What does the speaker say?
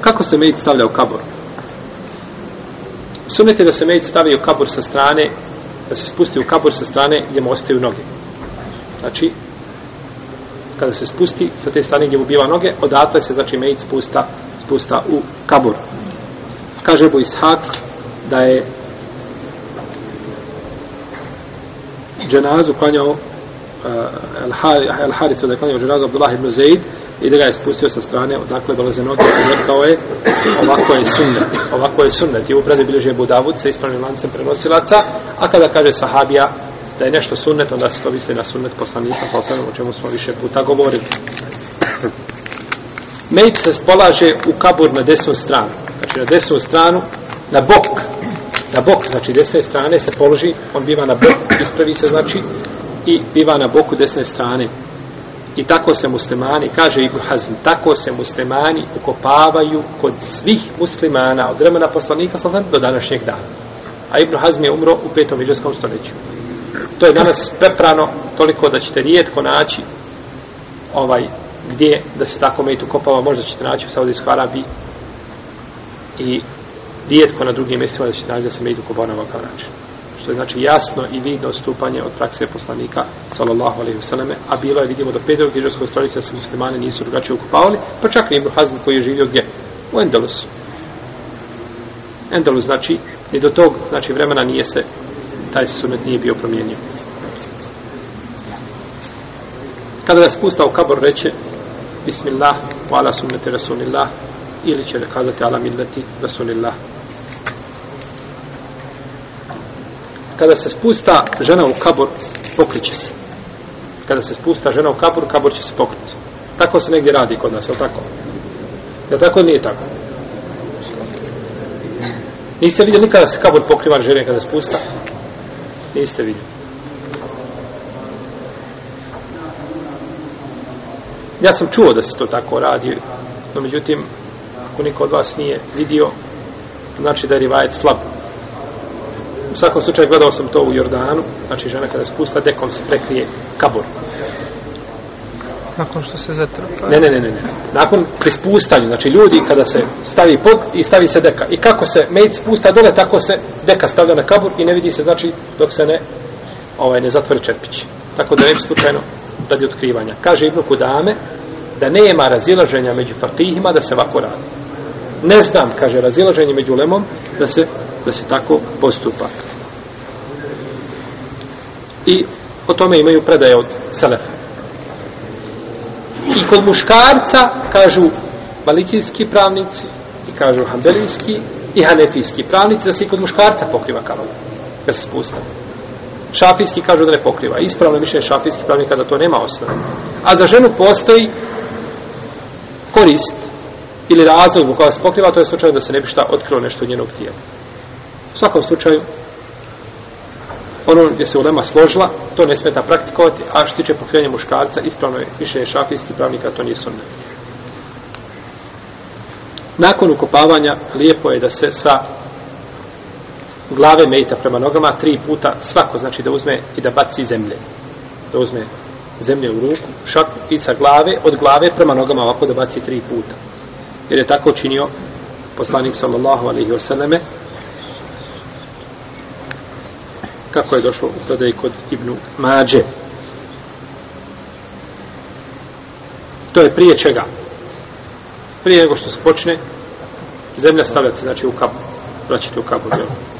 Kako se medit stavlja u kabor? Sunet je da se medit stavi u kabor sa strane, da se spusti u kabor sa strane gdje mu ostaju noge. Znači, kada se spusti sa te strane gdje mu biva noge, odatle se, znači, medit spusta, spusta u kabor. Kaže Bu Ishak da je dženazu klanjao uh, eh, Al-Harisu, da je klanjao dženazu Abdullah ibn Zaid, i da ga je spustio sa strane odakle dolaze noge i rekao je ovako je sunnet ovako je sunnet i upravo bilo je budavut sa ispravnim lancem prenosilaca a kada kaže sahabija da je nešto sunnet onda se to misli na sunnet poslanika pa osnovno o čemu smo više puta govorili Mejt se spolaže u kabur na desnu stranu znači na desnu stranu na bok na bok, znači desne strane se položi on biva na bok, ispravi se znači i biva na boku desne strane I tako se muslimani, kaže Ibn Hazm, tako se muslimani ukopavaju kod svih muslimana od vremena poslanika sa do današnjeg dana. A Ibn Hazm je umro u petom iđeskom stoljeću. To je danas peprano toliko da ćete rijetko naći ovaj gdje da se tako metu kopava, možda ćete naći u Saudijskoj Arabiji i rijetko na drugim mjestima da ćete naći da se metu kopava na ovakav način što je znači jasno i vidno odstupanje od prakse poslanika sallallahu alejhi ve selleme a bilo je vidimo do petog hidžrskog stoljeća su muslimani nisu drugačije okupavali pa čak ni Ibn Hazm koji je živio gdje u Endelusu Endelus znači ni do tog znači vremena nije se taj sunet nije bio promijenjen kada ga spusta u kabor reče bismillah wa ala sunnati rasulillah ili će kazati ala milleti rasulillah kada se spusta žena u kabor, pokriće se. Kada se spusta žena u kabor, kabor će se pokriti. Tako se negdje radi kod nas, je li tako? Je li tako ili nije tako? Niste vidjeli kada se kabor pokriva žene kada spusta? Niste vidjeli. Ja sam čuo da se to tako radi, no međutim, ako niko od vas nije vidio, znači da je rivajet slabo. U svakom slučaju gledao sam to u Jordanu, znači žena kada spusta, dekom se prekrije kabor. Nakon što se zatrpa? Ne, ne, ne, ne. ne. Nakon pri spustanju, znači ljudi kada se stavi pod i stavi se deka. I kako se mejc spusta dole, tako se deka stavlja na kabor i ne vidi se, znači, dok se ne, ovaj, ne zatvori čepić. Tako da ne bi slučajno radi otkrivanja. Kaže Ibnu Kudame da nema razilaženja među fakihima da se ovako radi ne znam, kaže, razilaženje među lemom, da se, da se tako postupa. I o tome imaju predaje od Selefa. I kod muškarca, kažu malikijski pravnici, i kažu hambelijski, i hanefijski pravnici, da se i kod muškarca pokriva kavom, da se spusta. Šafijski kažu da ne pokriva. Ispravno je mišljenje šafijskih pravnika da to nema osnovne. A za ženu postoji korist ili razlog zbog koja se pokriva, to je slučajno da se ne bi šta otkrilo nešto njenog tijela. U svakom slučaju, ono gdje se ulema složila, to ne smeta praktikovati, a što tiče pokrivanja muškarca, ispravno je više je šafijski pravnik, a to nije sunne. Nakon ukopavanja, lijepo je da se sa glave mejta prema nogama tri puta svako znači da uzme i da baci zemlje. Da uzme zemlje u ruku, šak i sa glave, od glave prema nogama ovako da baci tri puta jer je tako činio poslanik sallallahu alaihi wasallame kako je došlo u predaj kod Ibnu Mađe. To je prije čega? Prije nego što se počne zemlja stavljati, znači u kapu, vraćati u kapu zemlju.